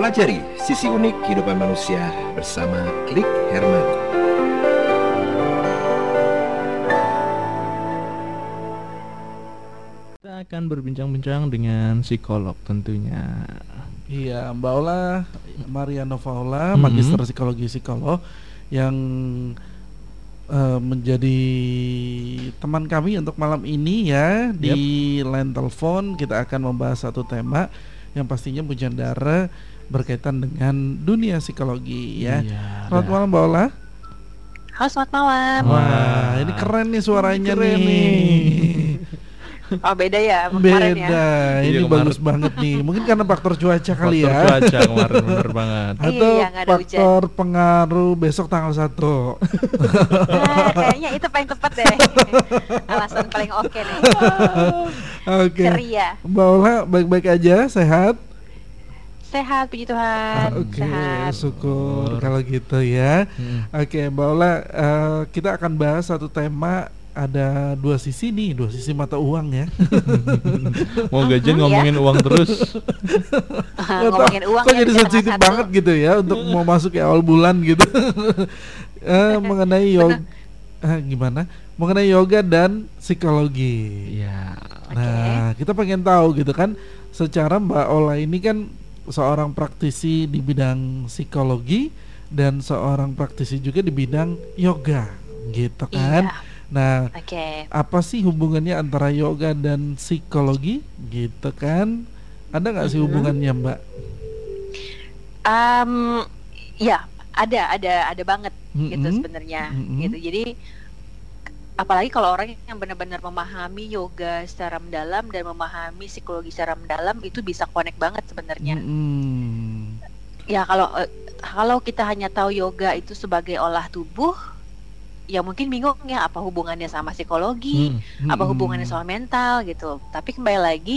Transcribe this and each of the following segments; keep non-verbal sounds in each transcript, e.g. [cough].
Pelajari sisi unik kehidupan manusia bersama Klik Herman. Kita akan berbincang-bincang dengan psikolog tentunya. Iya, Mbak Ola Mariano Faula, Mhm. Magister Psikologi Psikolog yang eh, menjadi teman kami untuk malam ini ya di line telepon kita akan membahas satu tema yang pastinya Bujandara berkaitan dengan dunia psikologi ya. Iya. Selamat malam Mbak Ola. Halo selamat malam. Wah, ini keren nih suaranya Keren nih. nih. Oh beda ya kemarin ya. Beda, ini Iya, bagus banget nih. Mungkin karena faktor cuaca kali Faktor ya. cuaca kemarin bener [laughs] banget. Atau Iya, nggak ada faktor pengaruh besok tanggal 1 Nah, kayaknya itu paling tepat deh. [laughs] Alasan paling oke nih. Oke. Ceria. Mbak Ola baik-baik aja, sehat? Sehat puji Tuhan. Oke, Sehat. syukur kalau gitu ya. Hmm. Oke, Mbak Ola, eh, kita akan bahas satu tema ada dua sisi nih, dua sisi mata uang ya. [laughs] Mau gajian Mhm, ngomongin uang terus. [laughs] Tahu, Ngomongin uang kok ya, jadi sensitif banget gitu ya untuk mau masuk ya awal bulan gitu. [laughs] Eh, mengenai yoga, gimana? Mengenai yoga dan psikologi. Iya. Nah, kita pengen tahu gitu kan, secara Mbak Ola ini kan seorang praktisi di bidang psikologi dan seorang praktisi juga di bidang yoga, gitu kan? Iya. Nah, Oke. apa sih hubungannya antara yoga dan psikologi, gitu kan? Ada nggak sih Mhm. hubungannya, Mbak? Em, ya, ada ada ada banget gitu Mhm. sebenarnya Mhm. gitu. Jadi apalagi kalau orang yang benar-benar memahami yoga secara mendalam dan memahami psikologi secara mendalam itu bisa connect banget sebenarnya. Mm-mm. Ya kalau eh, kalau kita hanya tahu yoga itu sebagai olah tubuh, ya mungkin bingung ya apa hubungannya sama psikologi, Hmm. apa Mm-mm. hubungannya sama mental gitu. Tapi kembali lagi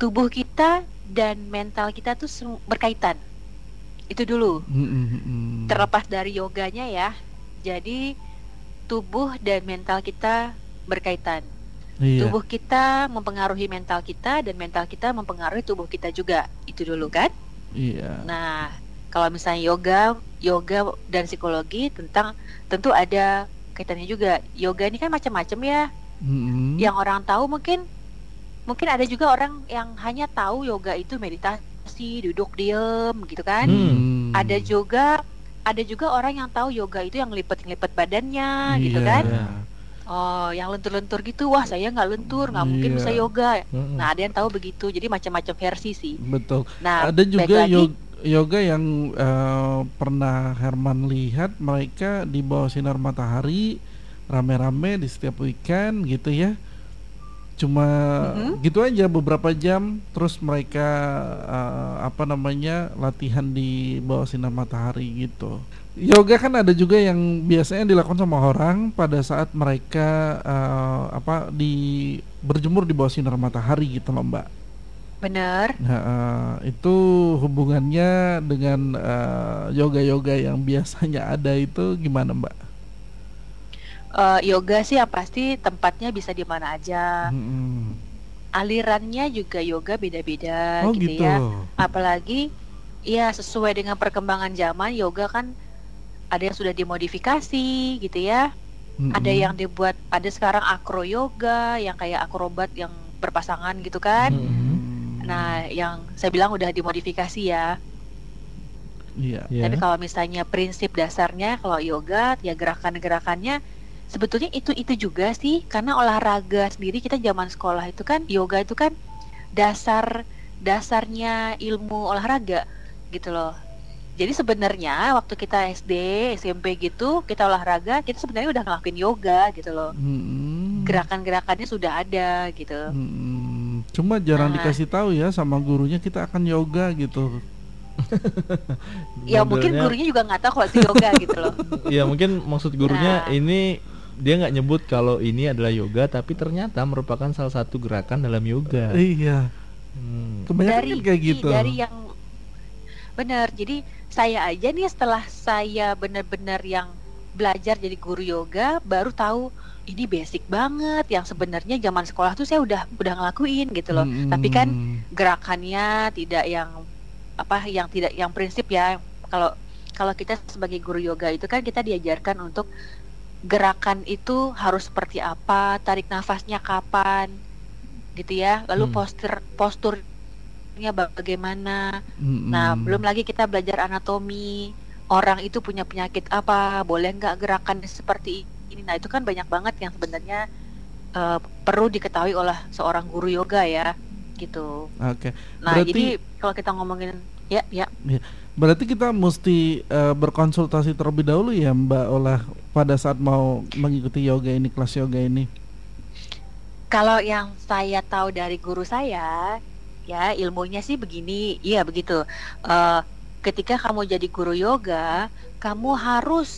tubuh kita dan mental kita tuh berkaitan. Itu dulu. Mm-mm. Terlepas dari yoganya ya. Jadi tubuh dan mental kita berkaitan. Iya. Tubuh kita mempengaruhi mental kita dan mental kita mempengaruhi tubuh kita juga. Itu dulu kan? Iya. Nah, kalau misalnya yoga, yoga dan psikologi tentang tentu ada kaitannya juga. Yoga ini kan macam-macam ya. Mm-mm. Yang orang tahu mungkin mungkin ada juga orang yang hanya tahu yoga itu meditasi, duduk diem gitu kan. Mm. Ada juga ada juga orang yang tahu yoga itu yang lipet-lipet badannya gitu Iya. kan. Oh, yang lentur-lentur gitu. Wah, saya nggak lentur, nggak mungkin Iya. bisa yoga. Nah, ada yang tahu begitu. Jadi macam-macam versi sih. Betul. Nah, ada juga lagi, yoga, yoga yang eh, pernah Herman lihat mereka di bawah sinar matahari rame-rame di setiap weekend gitu ya cuma Mhm. gitu aja beberapa jam terus mereka eh, apa namanya latihan di bawah sinar matahari gitu yoga kan ada juga yang biasanya dilakukan sama orang pada saat mereka eh, apa di berjemur di bawah sinar matahari gitu loh mbak bener. Nah, eh, itu hubungannya dengan eh, yoga-yoga yang biasanya ada itu gimana, Mbak? Eh, yoga sih yang pasti tempatnya bisa di mana aja. Mm-mm. Alirannya juga yoga beda-beda Oh gitu, gitu. ya. Apalagi ya sesuai dengan perkembangan zaman yoga kan ada yang sudah dimodifikasi gitu ya. Mm-mm. Ada yang dibuat ada sekarang acro yoga yang kayak akrobat yang berpasangan gitu kan. Mm-mm. Nah, yang saya bilang udah dimodifikasi ya. iya. Iya. Tapi kalau misalnya prinsip dasarnya kalau yoga ya gerakan-gerakannya sebetulnya itu itu juga sih karena olahraga sendiri kita zaman sekolah itu kan yoga itu kan dasar dasarnya ilmu olahraga gitu loh. Jadi sebenarnya waktu kita SD, SMP gitu, kita olahraga, kita sebenarnya udah ngelakuin yoga gitu loh. Mm-mm. Gerakan-gerakannya sudah ada gitu. Mm-mm. Cuma jarang Nah. dikasih tahu ya sama gurunya kita akan yoga gitu. Ya mungkin gurunya juga nggak tahu kalau itu yoga gitu loh. [laughs] Iya mungkin maksud gurunya Nah. ini dia nggak nyebut kalau ini adalah yoga tapi ternyata merupakan salah satu gerakan dalam yoga. Iya. Hmm. Kebanyakan dari kan kayak gitu. dari yang benar jadi saya aja nih setelah saya benar-benar yang belajar jadi guru yoga baru tahu ini basic banget yang sebenarnya zaman sekolah tuh saya udah udah ngelakuin gitu loh tapi kan gerakannya tidak yang apa yang tidak yang prinsip ya kalau kalau kita sebagai guru yoga itu kan kita diajarkan untuk gerakan itu harus seperti apa, tarik nafasnya kapan, gitu ya. Lalu Hmm. postur posturnya bagaimana. Mm-mm. Nah, belum lagi kita belajar anatomi. Orang itu punya penyakit apa, boleh nggak gerakan seperti ini. Nah, itu kan banyak banget yang sebenarnya eh, perlu diketahui oleh seorang guru yoga ya, gitu. Oke. Nah, Berarti- jadi kalau kita ngomongin ya, ya, Berarti kita mesti eh, berkonsultasi terlebih dahulu ya Mbak Olah pada saat mau mengikuti yoga ini kelas yoga ini. Kalau yang saya tahu dari guru saya, ya ilmunya sih begini, iya begitu. Eh, ketika kamu jadi guru yoga, kamu harus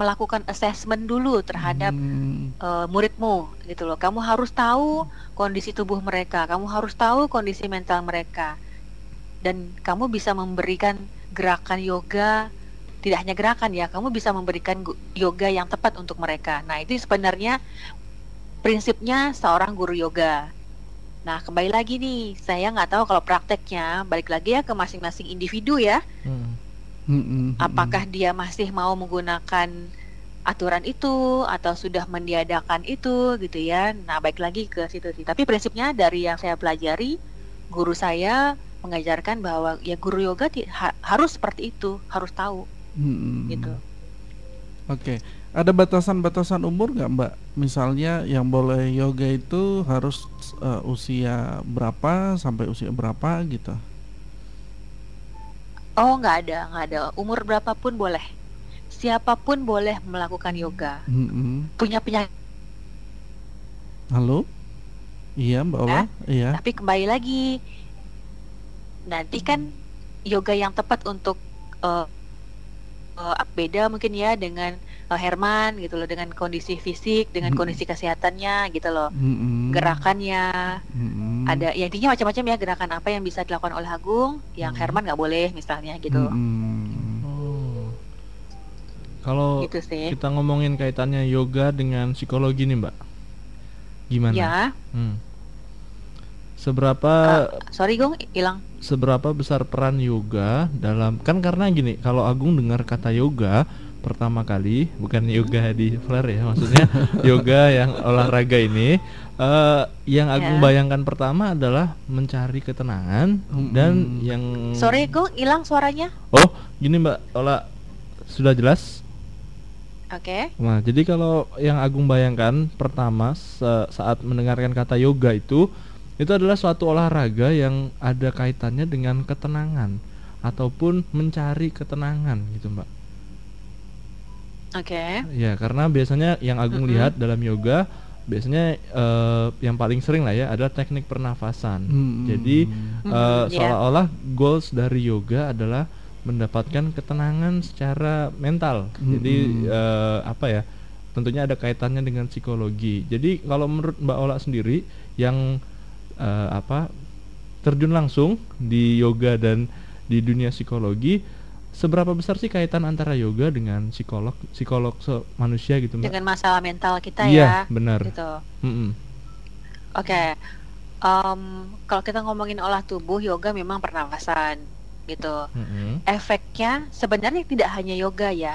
melakukan assessment dulu terhadap Hmm, eh, muridmu, gitu loh. Kamu harus tahu kondisi tubuh mereka, kamu harus tahu kondisi mental mereka, dan kamu bisa memberikan gerakan yoga. Tidak hanya gerakan ya, kamu bisa memberikan yoga yang tepat untuk mereka. Nah, itu sebenarnya prinsipnya seorang guru yoga. Nah, kembali lagi nih, saya nggak tahu kalau prakteknya, balik lagi ya ke masing-masing individu ya. Hmm. mm-mm, mm-mm. Apakah dia masih mau menggunakan aturan itu atau sudah meniadakan itu gitu ya. Nah, baik lagi ke situ sih. Tapi prinsipnya dari yang saya pelajari, guru saya mengajarkan bahwa ya guru yoga ti- ha- harus seperti itu, harus tahu Mm-mm. gitu. Oke, ada batasan-batasan umur nggak Mbak? Misalnya yang boleh yoga itu harus eh, usia berapa sampai usia berapa gitu? Oh, nggak ada, nggak ada. Umur berapapun boleh. Siapa pun boleh melakukan yoga. Mm-mm. Punya penyakit Halo? Iya Mbak Ola? Iya. Tapi kembali lagi, nanti kan yoga yang tepat untuk eh, eh, beda mungkin ya dengan eh, Herman gitu loh, dengan kondisi fisik, dengan Mm. kondisi kesehatannya gitu loh, Mm-mm. gerakannya Mm-mm. ada, ya intinya macam-macam ya gerakan apa yang bisa dilakukan oleh Agung, yang Mm. Herman nggak boleh misalnya gitu, Mm-mm. Oh. Kalau gitu sih. kita ngomongin kaitannya yoga dengan psikologi nih, Mbak. Gimana? Ya, Hmm. Seberapa sorry Gung, hilang. seberapa besar peran yoga dalam kan karena gini, kalau Agung dengar kata yoga pertama kali, bukan yoga di flare ya, maksudnya [laughs] yoga yang olahraga ini eh yang Agung Ya. bayangkan pertama adalah mencari ketenangan dan Mm-mm. yang Sorry Gung, hilang suaranya. Oh, gini Mbak Ola sudah jelas? Oke. Nah, jadi kalau yang Agung bayangkan pertama sa- saat mendengarkan kata yoga itu itu adalah suatu olahraga yang ada kaitannya dengan ketenangan ataupun mencari ketenangan gitu, Mbak. Oke. Ya, karena biasanya yang Agung Mm-mm. lihat dalam yoga biasanya eh, yang paling sering lah ya adalah teknik pernafasan. Mm-mm. Jadi Mm, eh, ya. seolah-olah goals dari yoga adalah mendapatkan ketenangan secara mental. Jadi Mm-mm. eh, apa ya? Tentunya ada kaitannya dengan psikologi. Jadi kalau menurut Mbak Ola sendiri yang eh, apa terjun langsung di yoga dan di dunia psikologi, seberapa besar sih kaitan antara yoga dengan psikolog psikolog manusia gitu Mbak? Dengan masalah mental kita Iya, ya, benar. gitu. Mm-mm. Oke, Em, kalau kita ngomongin olah tubuh, yoga memang pernafasan, gitu. Mm-mm. Efeknya sebenarnya tidak hanya yoga ya.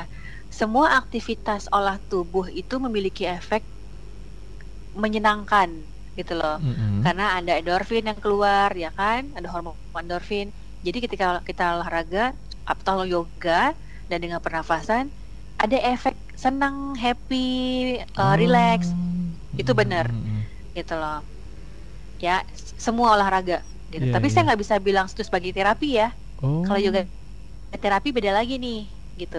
Semua aktivitas olah tubuh itu memiliki efek menyenangkan, gitu loh. Mm-mm. Karena ada endorfin yang keluar, ya kan? Ada hormon endorfin. Jadi ketika kita olahraga atau yoga dan dengan pernafasan, ada efek senang, happy, uh, relax, itu benar. Mm-mm. gitu loh ya semua olahraga gitu. Iya, tapi iya. saya nggak bisa bilang itu sebagai terapi ya Oh. kalau yoga terapi beda lagi nih gitu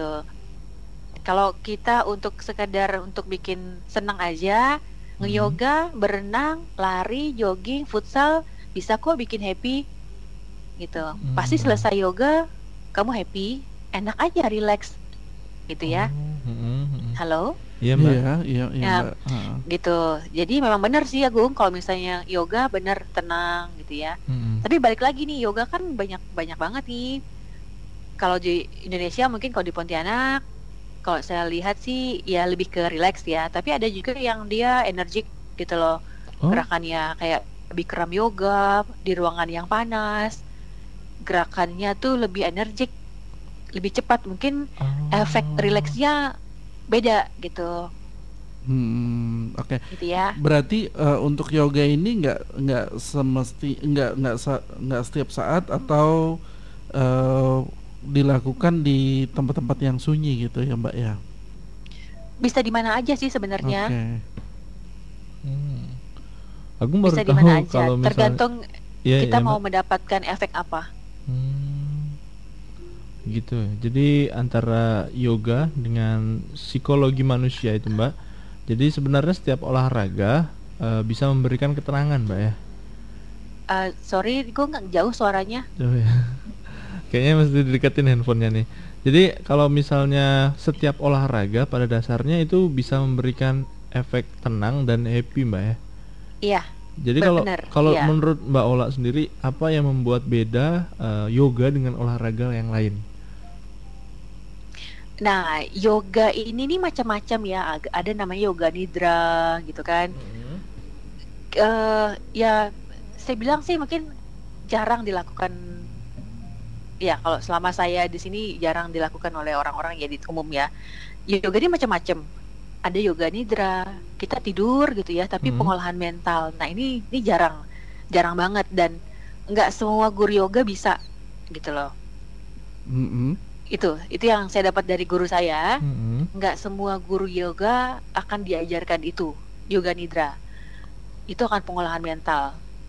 kalau kita untuk sekedar untuk bikin senang aja. Ngeyoga berenang lari jogging futsal bisa kok bikin happy gitu pasti Hmm. selesai yoga kamu happy enak aja relax gitu ya Oh, mm-mm, mm-mm. halo Iya mbak. Iya, iya, iya, Ya. Mbak. Gitu jadi memang benar sih Agung kalau misalnya yoga benar tenang gitu ya Mm-mm. Tapi balik lagi nih, yoga kan banyak banyak banget nih. Kalau di Indonesia mungkin kalau di Pontianak, kalau saya lihat sih ya lebih ke relax ya. Tapi ada juga yang dia energik gitu loh Oh. gerakannya kayak Bikram yoga di ruangan yang panas. gerakannya tuh lebih energik, lebih cepat. Mungkin efek Oh. rileksnya beda gitu, Hmm, oke. gitu ya. Berarti eh, untuk yoga ini nggak nggak semesti nggak nggak nggak setiap saat atau eh, dilakukan di tempat-tempat yang sunyi gitu ya Mbak ya. Bisa di mana aja sih sebenarnya. Oke. Hmm. Aku baru Bisa tahu mana aja. kalau misalnya Tergantung Iya, kita iya, mau Mbak. mendapatkan efek apa. Hmm. Gitu. Jadi antara yoga dengan psikologi manusia itu, Mbak. Jadi sebenarnya setiap olahraga eh, bisa memberikan keterangan, Mbak ya. Eh, sorry, gue nggak jauh suaranya. Tuh ya. Kayaknya mesti dideketin handphonenya nih. Jadi kalau misalnya setiap olahraga pada dasarnya itu bisa memberikan efek tenang dan happy, Mbak ya. Iya, Jadi kalau kalau iya. menurut Mbak Ola sendiri apa yang membuat beda eh, yoga dengan olahraga yang lain? Nah, yoga ini nih macam-macam ya. Ada namanya yoga nidra gitu kan. eh ya, saya bilang sih mungkin jarang dilakukan. Ya, kalau selama saya di sini jarang dilakukan oleh orang-orang ya di umum ya. Yoga ini macam-macam. Ada yoga nidra, kita tidur gitu ya, tapi Hmm. pengolahan mental. Nah, ini ini jarang, jarang banget dan nggak semua guru yoga bisa gitu loh. Mm-mm. Itu, itu yang saya dapat dari guru saya. Mm-mm. nggak semua guru yoga akan diajarkan itu yoga nidra itu akan pengolahan mental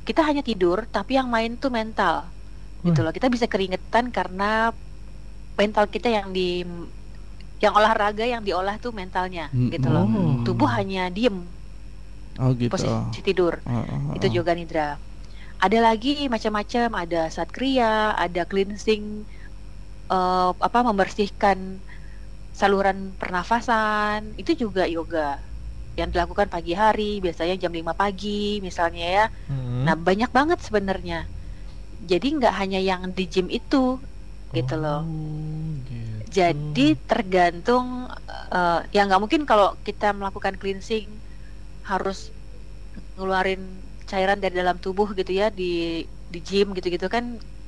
kita hanya tidur tapi yang main tuh mental gitu Wah. loh. Kita bisa keringetan karena mental kita yang di yang olahraga yang diolah tuh mentalnya gitu loh. Oh. tubuh hanya diem. Oh gitu. posisi tidur. Oh, oh, itu oh. yoga nidra. Ada lagi macam-macam. Ada satkriya ada cleansing eh, apa membersihkan saluran pernafasan. Itu juga yoga yang dilakukan pagi hari. Biasanya jam 5 pagi misalnya ya. Mm-mm. nah banyak banget sebenarnya jadi nggak hanya yang di gym itu gitu loh Oh, gitu. jadi tergantung eh, ya nggak mungkin kalau kita melakukan cleansing harus ngeluarin cairan dari dalam tubuh gitu ya di di gym gitu-gitu kan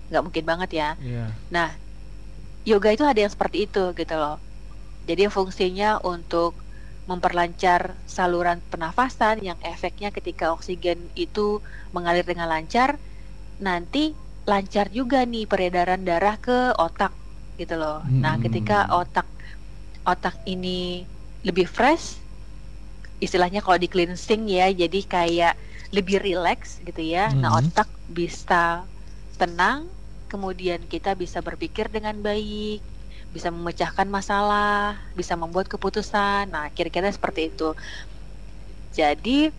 nggak mungkin banget ya. Iya. Nah, yoga itu ada yang seperti itu gitu loh. Jadi fungsinya untuk memperlancar saluran pernafasan yang efeknya ketika oksigen itu mengalir dengan lancar, nanti lancar juga nih peredaran darah ke otak gitu loh. Nah, Hmm. ketika otak otak ini lebih fresh, istilahnya kalau di cleansing ya, jadi kayak lebih rileks gitu ya. Nah, Mhm. otak bisa tenang, kemudian kita bisa berpikir dengan baik, bisa memecahkan masalah, bisa membuat keputusan. Nah, kira-kira seperti itu. Jadi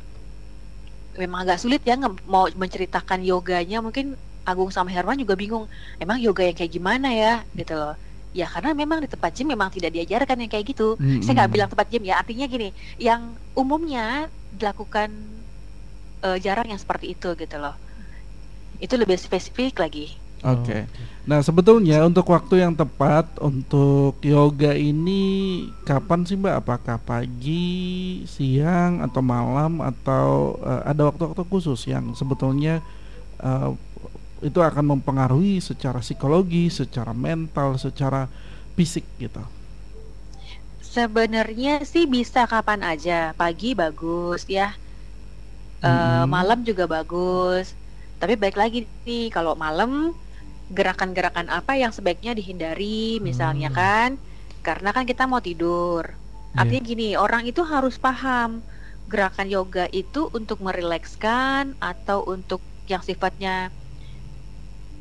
memang agak sulit ya mau menceritakan yoganya mungkin Agung sama Herman juga bingung emang yoga yang kayak gimana ya gitu loh ya karena memang di tempat gym memang tidak diajarkan yang kayak gitu saya nggak Mm-mm. bilang tempat gym ya artinya gini yang umumnya dilakukan eh, jarang yang seperti itu gitu loh itu lebih spesifik lagi Oke. Nah, sebetulnya untuk waktu yang tepat untuk yoga ini kapan sih Mbak? Apakah pagi, siang, atau malam atau eh, ada waktu-waktu khusus yang sebetulnya eh, itu akan mempengaruhi secara psikologi, secara mental, secara fisik gitu. sebenarnya sih bisa kapan aja pagi bagus ya Mm-mm. malam juga bagus tapi baik lagi nih kalau malam gerakan-gerakan apa yang sebaiknya dihindari misalnya Hmm. kan karena kan kita mau tidur Iya. artinya gini orang itu harus paham gerakan yoga itu untuk merilekskan atau untuk yang sifatnya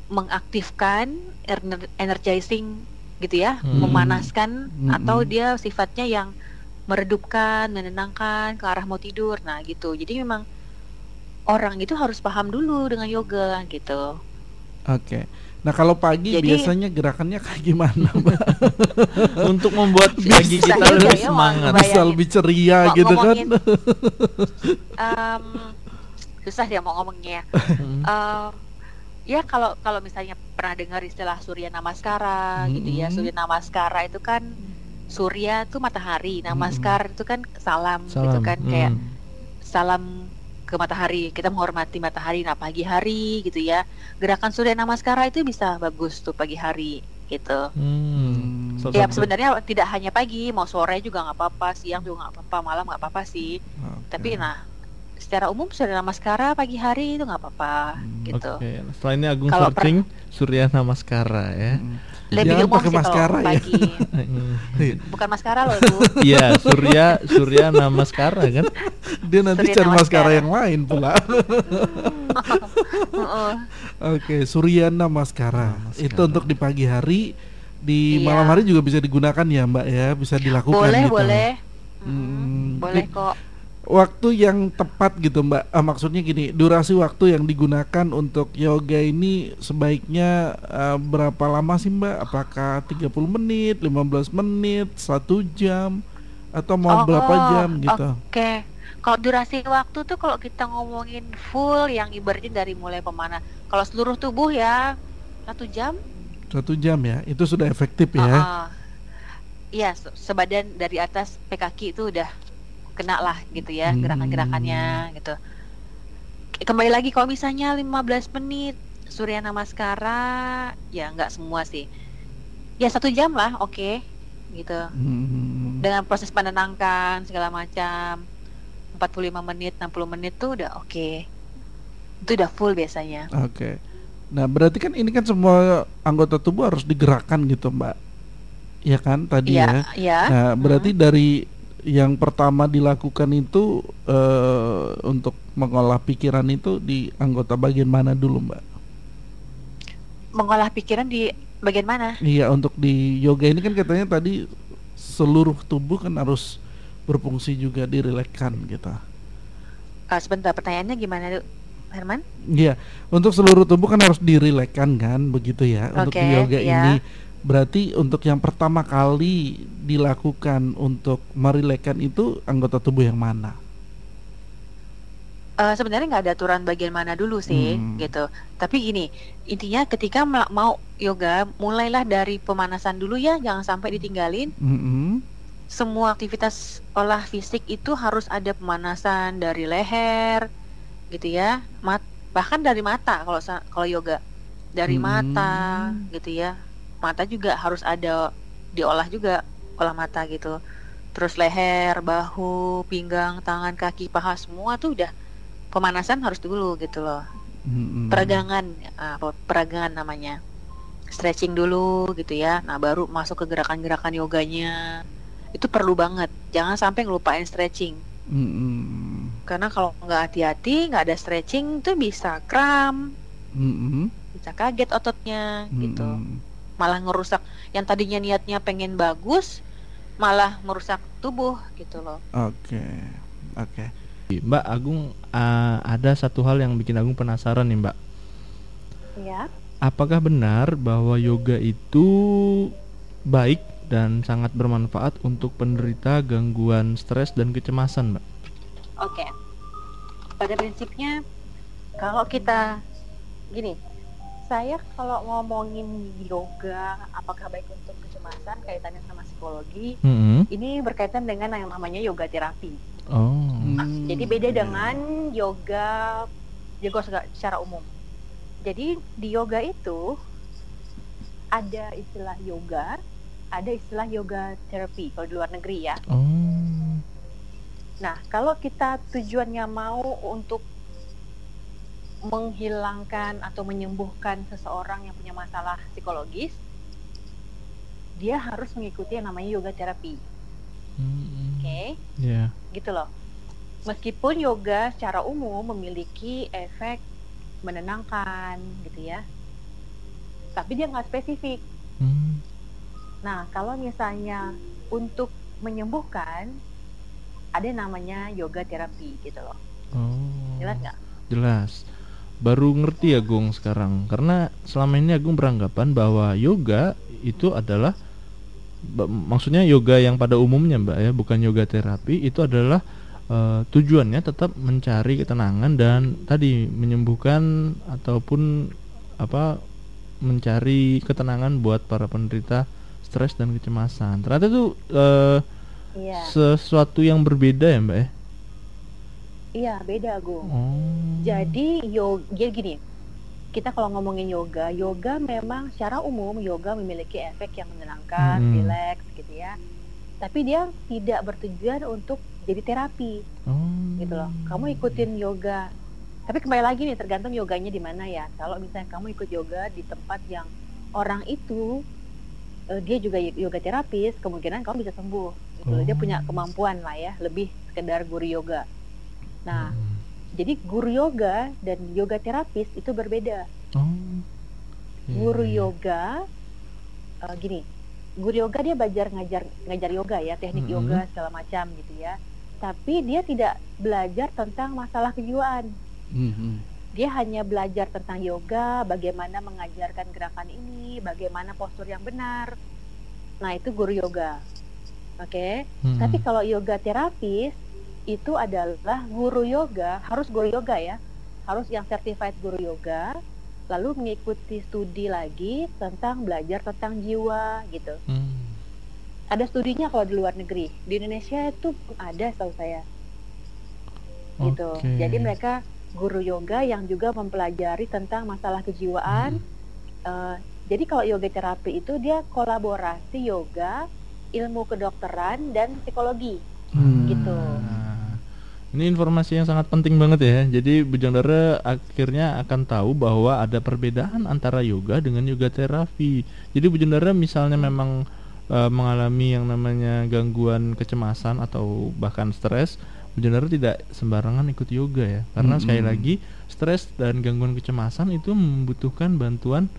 mengaktifkan ener- energizing gitu ya Hmm. memanaskan Hmm. atau dia sifatnya yang meredupkan menenangkan ke arah mau tidur nah gitu jadi memang orang itu harus paham dulu dengan yoga gitu Oke. Nah, kalau pagi Jadi- biasanya gerakannya kayak gimana, Mbak? [laughs] Untuk membuat pagi kita lebih ya, semangat. Bisa lebih ceria Mau gitu kan? ngomongin- [laughs] Em, susah dia mau ngomongnya Mm. Ya kalau kalau misalnya pernah dengar istilah surya namaskara gitu ya surya namaskara itu kan surya tuh matahari namaskar itu kan salam, gitu Salam. kan kayak Mm. salam ke matahari kita menghormati matahari nah pagi hari gitu ya gerakan surya namaskara itu bisa bagus tuh pagi hari gitu Hmm. salah ya sebenarnya tidak hanya pagi mau sore juga nggak apa-apa siang juga nggak apa-apa malam nggak apa-apa sih Oke. tapi nah secara umum surya namaskara pagi hari itu nggak apa-apa Hmm, gitu Oke, setelah ini Agung Kalau per- searching Surya Namaskara ya. Hmm. lebih Jangan umum pakai sih maskara kalau ya. pagi Hmm. [laughs] bukan maskara loh bu [laughs] Iya, Surya Surya Namaskara kan? Dia nanti Surya cari maskara yang lain pula. [laughs] Heeh. Oke, Suryana Maskara. Namaskara. Itu untuk di pagi hari, di Iya. malam hari juga bisa digunakan ya, Mbak ya, bisa dilakukan boleh gitu. boleh Hmm. Mm, boleh kok Waktu yang tepat gitu, Mbak. Ah, maksudnya gini, durasi waktu yang digunakan untuk yoga ini sebaiknya eh, berapa lama sih, Mbak? Apakah 30 menit, 15 menit, satu jam atau mau Oh, berapa oh, jam gitu? Oke, kalau durasi waktu tuh kalau kita ngomongin full yang ibaratnya dari mulai pemana, kalau seluruh tubuh ya satu jam, Satu jam ya. Itu sudah efektif ya. Ah, iya se- sebadan dari atas pe kaki itu udah kena lah gitu ya Hmm. gerakan-gerakannya gitu. Kembali lagi kalau misalnya 15 menit Surya Namaskara ya nggak semua sih, ya satu jam lah, oke gitu. Hmm. Dengan proses menenangkan segala macam 45 menit 60 menit tuh udah oke. Itu udah full biasanya. Oke. Nah, berarti kan ini kan semua anggota tubuh harus digerakkan gitu, Mbak. Iya kan tadi ya. Iya, iya. Nah, berarti dari yang pertama dilakukan itu eh, untuk mengolah pikiran itu di anggota bagian mana dulu, Mbak? Mengolah pikiran di bagian mana? Iya, untuk di yoga ini kan katanya tadi seluruh tubuh kan harus berfungsi juga dirilekkan gitu. Ah, sebentar pertanyaannya gimana? Herman? Iya, untuk seluruh tubuh kan harus dirilekkan kan, begitu ya. Untuk di yoga ya. ini berarti untuk yang pertama kali dilakukan untuk merilekkan itu anggota tubuh yang mana? Eh, sebenarnya nggak ada aturan bagian mana dulu sih, Hmm. gitu. Tapi gini, intinya ketika mau yoga, mulailah dari pemanasan dulu ya, jangan sampai ditinggalin. Mm-mm. Semua aktivitas olah fisik itu harus ada pemanasan dari leher, gitu ya, mat bahkan dari mata kalau kalau yoga, dari mata, Hmm. gitu ya. Mata juga harus ada diolah juga, olah mata gitu. Terus leher, bahu, pinggang, tangan, kaki, paha semua tuh udah pemanasan harus dulu gitu loh. Mm-mm. Peragangan, ah, apa, peragangan namanya. Stretching dulu gitu ya. Nah, baru masuk ke gerakan-gerakan yoganya. Itu perlu banget. Jangan sampai ngelupain stretching. Karena kalau nggak hati-hati, nggak ada stretching tuh bisa kram, bisa kaget ototnya gitu. Malah ngerusak yang tadinya niatnya pengen bagus, malah merusak tubuh gitu loh. Oke, oke. Mbak Agung ah, ada satu hal yang bikin Agung penasaran nih, Mbak. Iya. Apakah benar bahwa yoga itu baik dan sangat bermanfaat untuk penderita gangguan stres dan kecemasan, Mbak? Oke. Pada prinsipnya kalau kita gini, saya kalau ngomongin yoga apakah baik untuk kecemasan kaitannya sama psikologi, Mm-mm. ini berkaitan dengan yang namanya yoga terapi. Oh. Hmm. Jadi beda dengan yoga yoga secara umum. Jadi di yoga itu ada istilah yoga, ada istilah yoga terapi kalau di luar negeri ya. Oh. Nah, kalau kita tujuannya mau untuk menghilangkan atau menyembuhkan seseorang yang punya masalah psikologis, dia harus mengikuti yang namanya yoga terapi. Mm-mm. Oke, Ya. gitu loh. Meskipun yoga secara umum memiliki efek menenangkan, gitu ya, tapi dia nggak spesifik. Hmm. Nah, kalau misalnya untuk menyembuhkan, ada yang namanya yoga terapi, gitu loh. Oh. Jelas nggak? Jelas. Baru ngerti ya Gung sekarang karena selama ini Agung beranggapan bahwa yoga itu adalah maksudnya yoga yang pada umumnya Mbak ya, bukan yoga terapi itu adalah eh, tujuannya tetap mencari ketenangan dan tadi menyembuhkan ataupun apa mencari ketenangan buat para penderita stres dan kecemasan. Ternyata itu eh, Iya. sesuatu yang berbeda ya Mbak ya. Iya, beda, Gung. Oh. Jadi yoga gini, kita kalau ngomongin yoga, yoga memang secara umum yoga memiliki efek yang menyenangkan, Hmm. rileks gitu ya. Tapi dia tidak bertujuan untuk jadi terapi Oh. gitu loh. Kamu ikutin yoga. Tapi kembali lagi nih tergantung yoganya di mana ya. Kalau misalnya kamu ikut yoga di tempat yang orang itu eh, dia juga yoga terapis, kemungkinan kamu bisa sembuh. Gitu loh. Dia Oh. punya kemampuan lah ya, lebih sekedar guru yoga. Nah, Hmm. jadi guru yoga dan yoga terapis itu berbeda. Oh. Iya, Guru iya. yoga eh, gini, guru yoga dia belajar ngajar ngajar yoga ya, teknik Mm-mm. yoga segala macam gitu ya. Tapi dia tidak belajar tentang masalah kejiwaan. Mhm. Dia hanya belajar tentang yoga, bagaimana mengajarkan gerakan ini, bagaimana postur yang benar. Nah, itu guru yoga. Oke. Hmm. Tapi kalau yoga terapis itu adalah guru yoga, harus guru yoga ya. Harus yang certified guru yoga, lalu mengikuti studi lagi tentang belajar tentang jiwa gitu. Hmm. Ada studinya kalau di luar negeri. Di Indonesia itu ada setahu saya. Gitu. Oke. Jadi mereka guru yoga yang juga mempelajari tentang masalah kejiwaan. Eh, jadi kalau yoga terapi itu dia kolaborasi yoga, ilmu kedokteran dan psikologi. Hmm. Gitu. Ini informasi yang sangat penting banget ya. Jadi Bujang Dara akhirnya akan tahu bahwa ada perbedaan antara yoga dengan yoga terapi. Jadi Bujang Dara misalnya memang eh, mengalami yang namanya gangguan kecemasan atau bahkan stres, Bujang Dara tidak sembarangan ikut yoga ya. Karena sekali Mm-mm. lagi stres dan gangguan kecemasan itu membutuhkan bantuan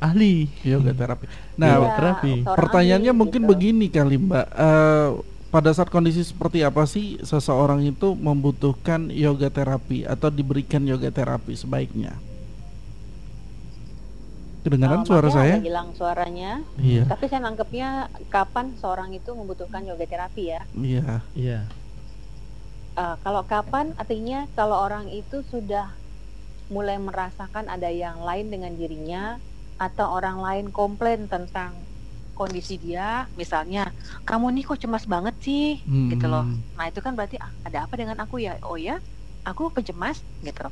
ahli Yoga terapi. Nah, Yoga Iya, terapi. seorang pertanyaannya ahli, mungkin gitu. begini kali Mbak. Eh, pada saat kondisi seperti apa sih seseorang itu membutuhkan yoga terapi atau diberikan yoga terapi sebaiknya? Kedengaran Eh, suara saya? hilang suaranya. Iya. Tapi saya nangkepnya kapan seorang itu membutuhkan yoga terapi ya. Iya. Iya. Eh, kalau kapan artinya kalau orang itu sudah mulai merasakan ada yang lain dengan dirinya atau orang lain komplain tentang kondisi dia, misalnya kamu nih kok cemas banget sih, gitu loh. Hmm. Nah itu kan berarti ah, ada apa dengan aku ya? Oh ya, aku pencemas gitu.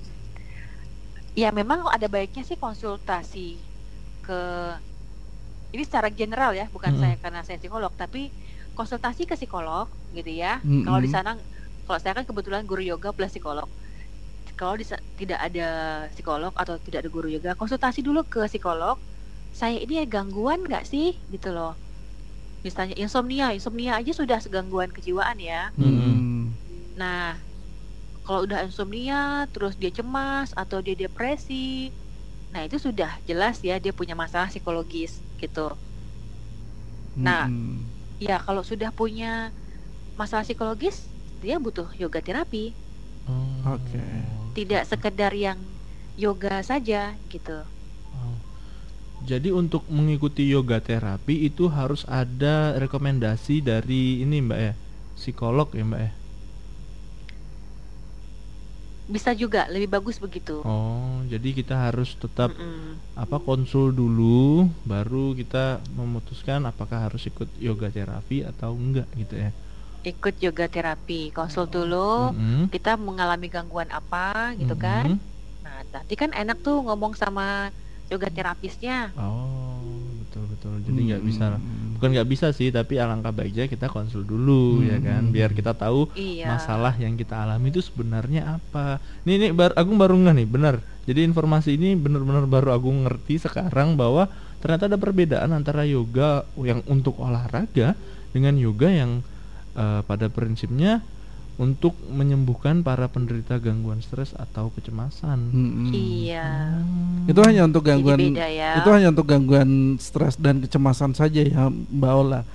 Ya memang ada baiknya sih konsultasi ke ini secara general ya, bukan Mm-mm. saya karena saya psikolog, tapi konsultasi ke psikolog gitu ya. Mm-mm. Kalau di sana, kalau saya kan kebetulan guru yoga plus psikolog. Kalau di tidak ada psikolog atau tidak ada guru yoga, konsultasi dulu ke psikolog. Saya ini ada gangguan nggak sih, gitu loh. Misalnya insomnia, insomnia aja sudah gangguan kejiwaan ya. Hmm. Nah, kalau udah insomnia, terus dia cemas atau dia depresi, nah itu sudah jelas ya dia punya masalah psikologis gitu. Nah, Hmm. Ya kalau sudah punya masalah psikologis, dia butuh yoga terapi, Oh. Oke. tidak sekedar yang yoga saja gitu. Jadi untuk mengikuti yoga terapi itu harus ada rekomendasi dari ini Mbak ya, psikolog ya Mbak ya. Bisa juga lebih bagus begitu. Oh, jadi kita harus tetap Mm-mm. apa konsul dulu, baru kita memutuskan apakah harus ikut yoga terapi atau enggak gitu ya. Ikut yoga terapi, konsul dulu. Mm-mm. Kita mengalami gangguan apa gitu kan? Mm-mm. Nah, nanti kan enak tuh ngomong sama yoga terapisnya. Oh, betul betul. Jadi nggak Hmm. bisa, bukan nggak bisa sih, tapi alangkah baiknya kita konsul dulu ya kan, Hmm. biar kita tahu Iya. masalah yang kita alami itu sebenarnya apa. Nih nih bar, Agung baru nggak nih, benar. Jadi informasi ini benar-benar baru Agung ngerti sekarang bahwa ternyata ada perbedaan antara yoga yang untuk olahraga dengan yoga yang eh, pada prinsipnya untuk menyembuhkan para penderita gangguan stres atau kecemasan. Hmm. Iya. Hmm. Itu hanya untuk gangguan Jadi beda ya. itu hanya untuk gangguan stres dan kecemasan saja ya Mbak Ola.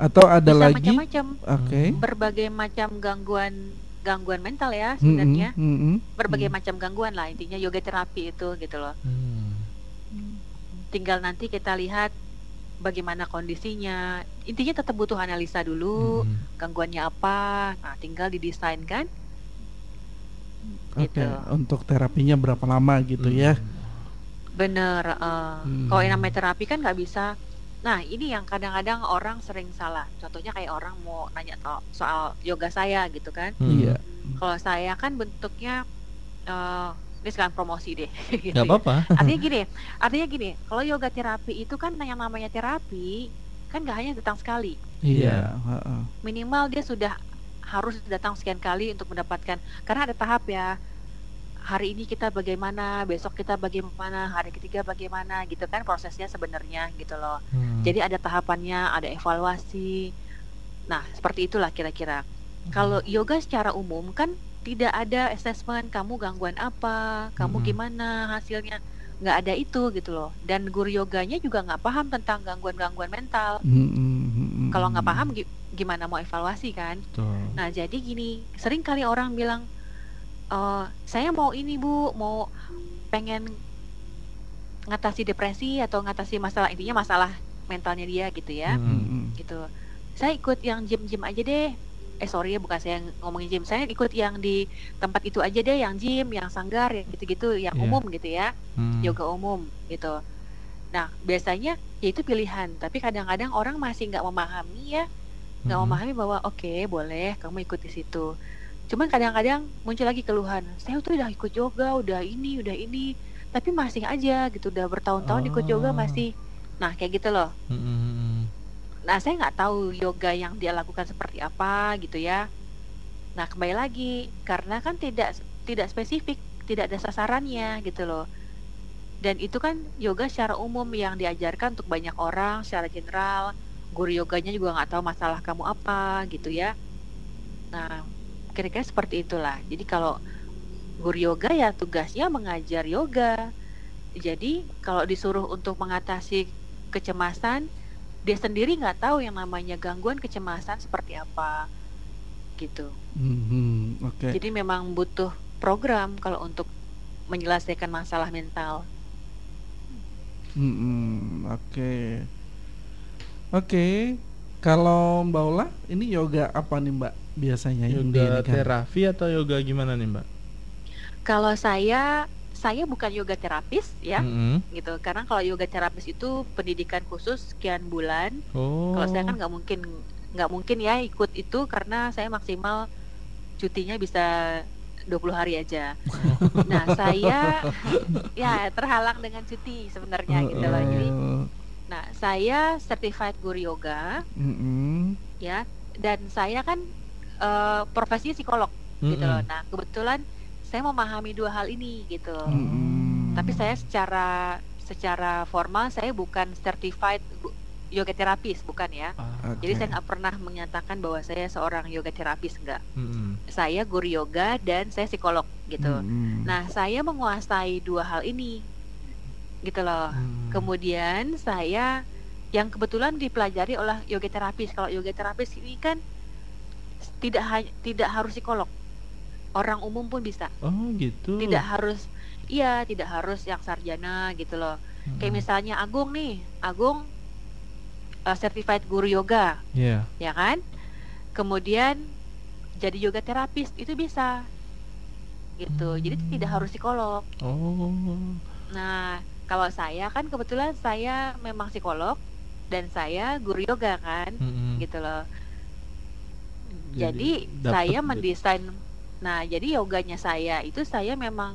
Atau ada Bisa lagi? macam-macam. Oke. Berbagai macam gangguan gangguan mental ya sebenarnya. mm-mm, Berbagai mm. macam gangguan lah intinya yoga terapi itu gitu loh. Hmm. tinggal nanti kita lihat bagaimana kondisinya. Intinya tetap butuh analisa dulu, Hmm. gangguannya apa. Nah, tinggal didesain kan. Oke, Gitu. untuk terapinya berapa lama gitu ya? Bener. eh, Hmm. Kalau yang namanya terapi kan nggak bisa. Nah, ini yang kadang-kadang orang sering salah. Contohnya kayak orang mau nanya to- soal yoga saya gitu kan. Hmm. Iya. Kalau saya kan bentuknya eh ini sekarang promosi deh. [laughs] gitu nggak ya. apa-apa Artinya gini, artinya gini, kalau yoga terapi itu kan yang namanya terapi kan gak hanya datang sekali. Iya, heeh. Minimal dia sudah harus datang sekian kali untuk mendapatkan karena ada tahap ya. Hari ini kita bagaimana, besok kita bagaimana, hari ketiga bagaimana gitu kan prosesnya sebenarnya gitu loh. Hmm. Jadi ada tahapannya, ada evaluasi. Nah, seperti itulah kira-kira. Kalau yoga secara umum kan tidak ada assessment kamu gangguan apa, kamu Mm-mm. gimana hasilnya, nggak ada itu gitu loh. Dan guru yoganya juga nggak paham tentang gangguan-gangguan mental. Mm, mm, mm, mm. Kalau nggak paham gi- gimana mau evaluasi kan? Betul. Nah, jadi gini, sering kali orang bilang, "Eh, saya mau ini bu, mau pengen ngatasi depresi atau ngatasi masalah intinya masalah mentalnya dia gitu ya." Mm, Hmm. mm. gitu. Saya ikut yang gym-gym aja deh. Eh sorry ya bukan saya yang ngomongin gym. Saya ikut yang di tempat itu aja deh, yang gym, yang sanggar, yang gitu-gitu, yang Iya. umum gitu ya, Hmm. yoga umum gitu. Nah biasanya ya itu pilihan. Tapi kadang-kadang orang masih nggak memahami ya, nggak Hmm. memahami bahwa oke boleh kamu ikut di situ. Cuman kadang-kadang muncul lagi keluhan. Saya tuh udah ikut yoga, udah ini, udah ini, tapi masih aja gitu. Udah bertahun-tahun ikut yoga Oh. masih. Nah kayak gitu loh. Hmm, hmm, hmm. Nah, saya nggak tahu yoga yang dia lakukan seperti apa gitu ya. Nah, kembali lagi karena kan tidak tidak spesifik, tidak ada sasarannya gitu loh. Dan itu kan yoga secara umum yang diajarkan untuk banyak orang secara general. Guru yoganya juga nggak tahu masalah kamu apa gitu ya. Nah, kira-kira seperti itulah. Jadi kalau guru yoga ya tugasnya mengajar yoga. Jadi kalau disuruh untuk mengatasi kecemasan, dia sendiri nggak tahu yang namanya gangguan kecemasan seperti apa gitu. Mm, mm, Oke. Jadi memang butuh program kalau untuk menyelesaikan masalah mental. Mm, mm, Oke. Oke. Kalau Mbak Ola, ini yoga apa nih Mbak biasanya yang yoga diinikan? terapi atau yoga gimana nih mbak? Kalau saya saya bukan yoga terapis ya Hmm. gitu. Karena kalau yoga terapis itu pendidikan khusus sekian bulan. Oh. Kalau saya kan nggak mungkin nggak mungkin ya ikut itu karena saya maksimal cutinya bisa 20 hari aja. [laughs] Nah, saya ya terhalang dengan cuti sebenarnya gitu loh. Jadi Nah, saya certified guru yoga mm, mm. ya dan saya kan eh, profesinya psikolog gitu loh. Nah, kebetulan saya memahami dua hal ini gitu. Mm. Tapi saya secara secara formal saya bukan certified yoga terapis, bukan ya. Ah, Jadi Oke. saya nggak pernah menyatakan bahwa saya seorang yoga terapis enggak. mm-mm. Saya guru yoga dan saya psikolog gitu. Mm, mm. Nah, saya menguasai dua hal ini. Gitu loh. Hmm. Kemudian saya yang kebetulan dipelajari oleh yoga terapis. Kalau yoga terapis ini kan tidak ha- tidak harus psikolog. Orang umum pun bisa. Oh gitu. Tidak harus iya, tidak harus yang sarjana gitu loh. Kayak Mm-mm. misalnya Agung nih. Agung uh, certified guru yoga, Iya. ya kan? Kemudian jadi yoga terapis itu bisa. Gitu. Jadi Hmm. tidak harus psikolog. Oh. Nah, kalau saya kan kebetulan saya memang psikolog dan saya guru yoga kan, Mm-mm. gitu loh. Jadi, dapet saya mendesain Nah, jadi yoganya saya itu saya memang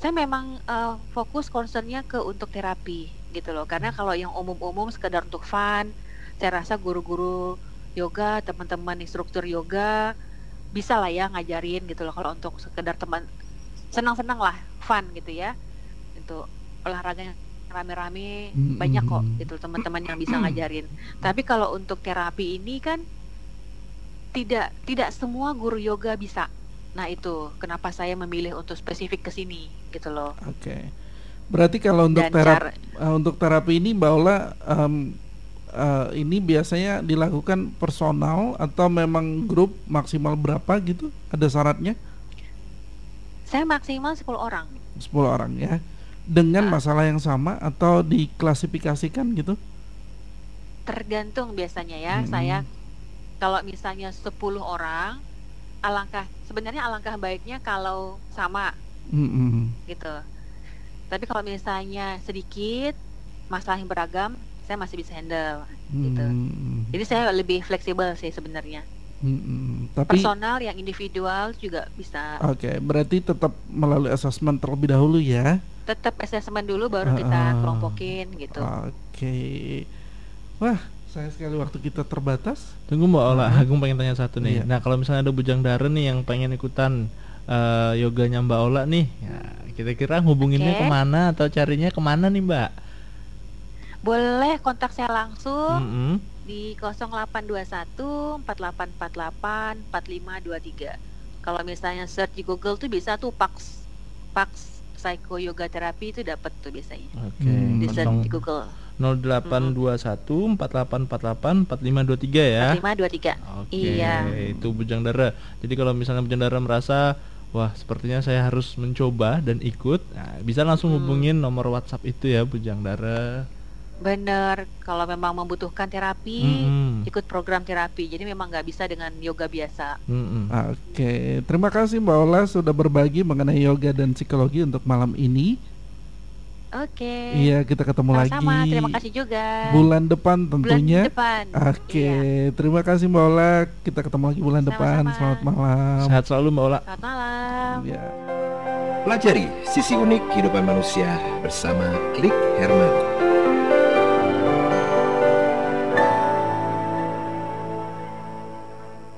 saya memang eh, fokus concernnya ke untuk terapi gitu loh. Karena Hmm. kalau yang umum-umum sekedar untuk fun, saya rasa guru-guru yoga, teman-teman instruktur yoga bisa lah ya ngajarin gitu loh. Kalau untuk sekedar teman senang-senang lah, fun gitu ya. Untuk olahraga yang rame-rame Mm, banyak kok mm, mm. gitu teman-teman yang bisa ngajarin. Tapi kalau untuk terapi ini kan tidak tidak semua guru yoga bisa. Nah itu kenapa saya memilih untuk spesifik ke sini gitu loh. Oke. Berarti kalau untuk Dan terapi cara- eh, untuk terapi ini Mbak Ola em, eh, ini biasanya dilakukan personal atau memang grup maksimal berapa gitu? Ada syaratnya? Saya maksimal 10 orang. 10 orang ya. Dengan Ah. masalah yang sama atau diklasifikasikan gitu? Tergantung biasanya ya. Mm-mm. Saya kalau misalnya 10 orang alangkah sebenarnya alangkah baiknya kalau sama Mm-mm. gitu. Tapi kalau misalnya sedikit masalah yang beragam, saya masih bisa handle gitu. Mm. Jadi saya lebih fleksibel sih sebenarnya. Mm-mm. Tapi Personal yang individual juga bisa. oke, berarti tetap melalui asesmen terlebih dahulu ya. Tetap assessment dulu baru kita Ah. kelompokin gitu. Oke. Wah, saya sekali waktu kita terbatas. Tunggu Mbak Ola, Hmm. Agung pengen tanya satu nih. Iya. Nah kalau misalnya ada bujang dara nih yang pengen ikutan eh, yoganya Mbak Ola nih, ya, kira-kira hubunginnya Oke. ke mana atau carinya ke mana nih Mbak? Boleh kontak saya langsung Mm-mm. di 0821 4848 4523. Kalau misalnya search di Google tuh bisa tuh Pax Pax Psycho Yoga Therapy itu dapat tuh biasanya. Oke. Hmm. Di search di Google 0821 4848 4523 ya. 4523. Oke, Iya. itu Bujang Dara. Jadi kalau misalnya Bujang Dara merasa wah sepertinya saya harus mencoba dan ikut, nah, bisa langsung Hmm. hubungin nomor WhatsApp itu ya Bujang Dara. Bener, kalau memang membutuhkan terapi, Mm-mm. ikut program terapi. Jadi memang nggak bisa dengan yoga biasa. Mm-mm. Oke, terima kasih Mbak Ola sudah berbagi mengenai yoga dan psikologi untuk malam ini. Oke. Iya, kita ketemu Sama-sama, lagi terima kasih juga. bulan depan Bulan tentunya. depan. Oke, Iya. terima kasih Mbak Ola. Kita ketemu lagi bulan depan. Sama-sama. Selamat malam. Sehat selalu Mbak Ola. Selamat malam. Ya. Pelajari sisi unik kehidupan manusia bersama Klik Herman.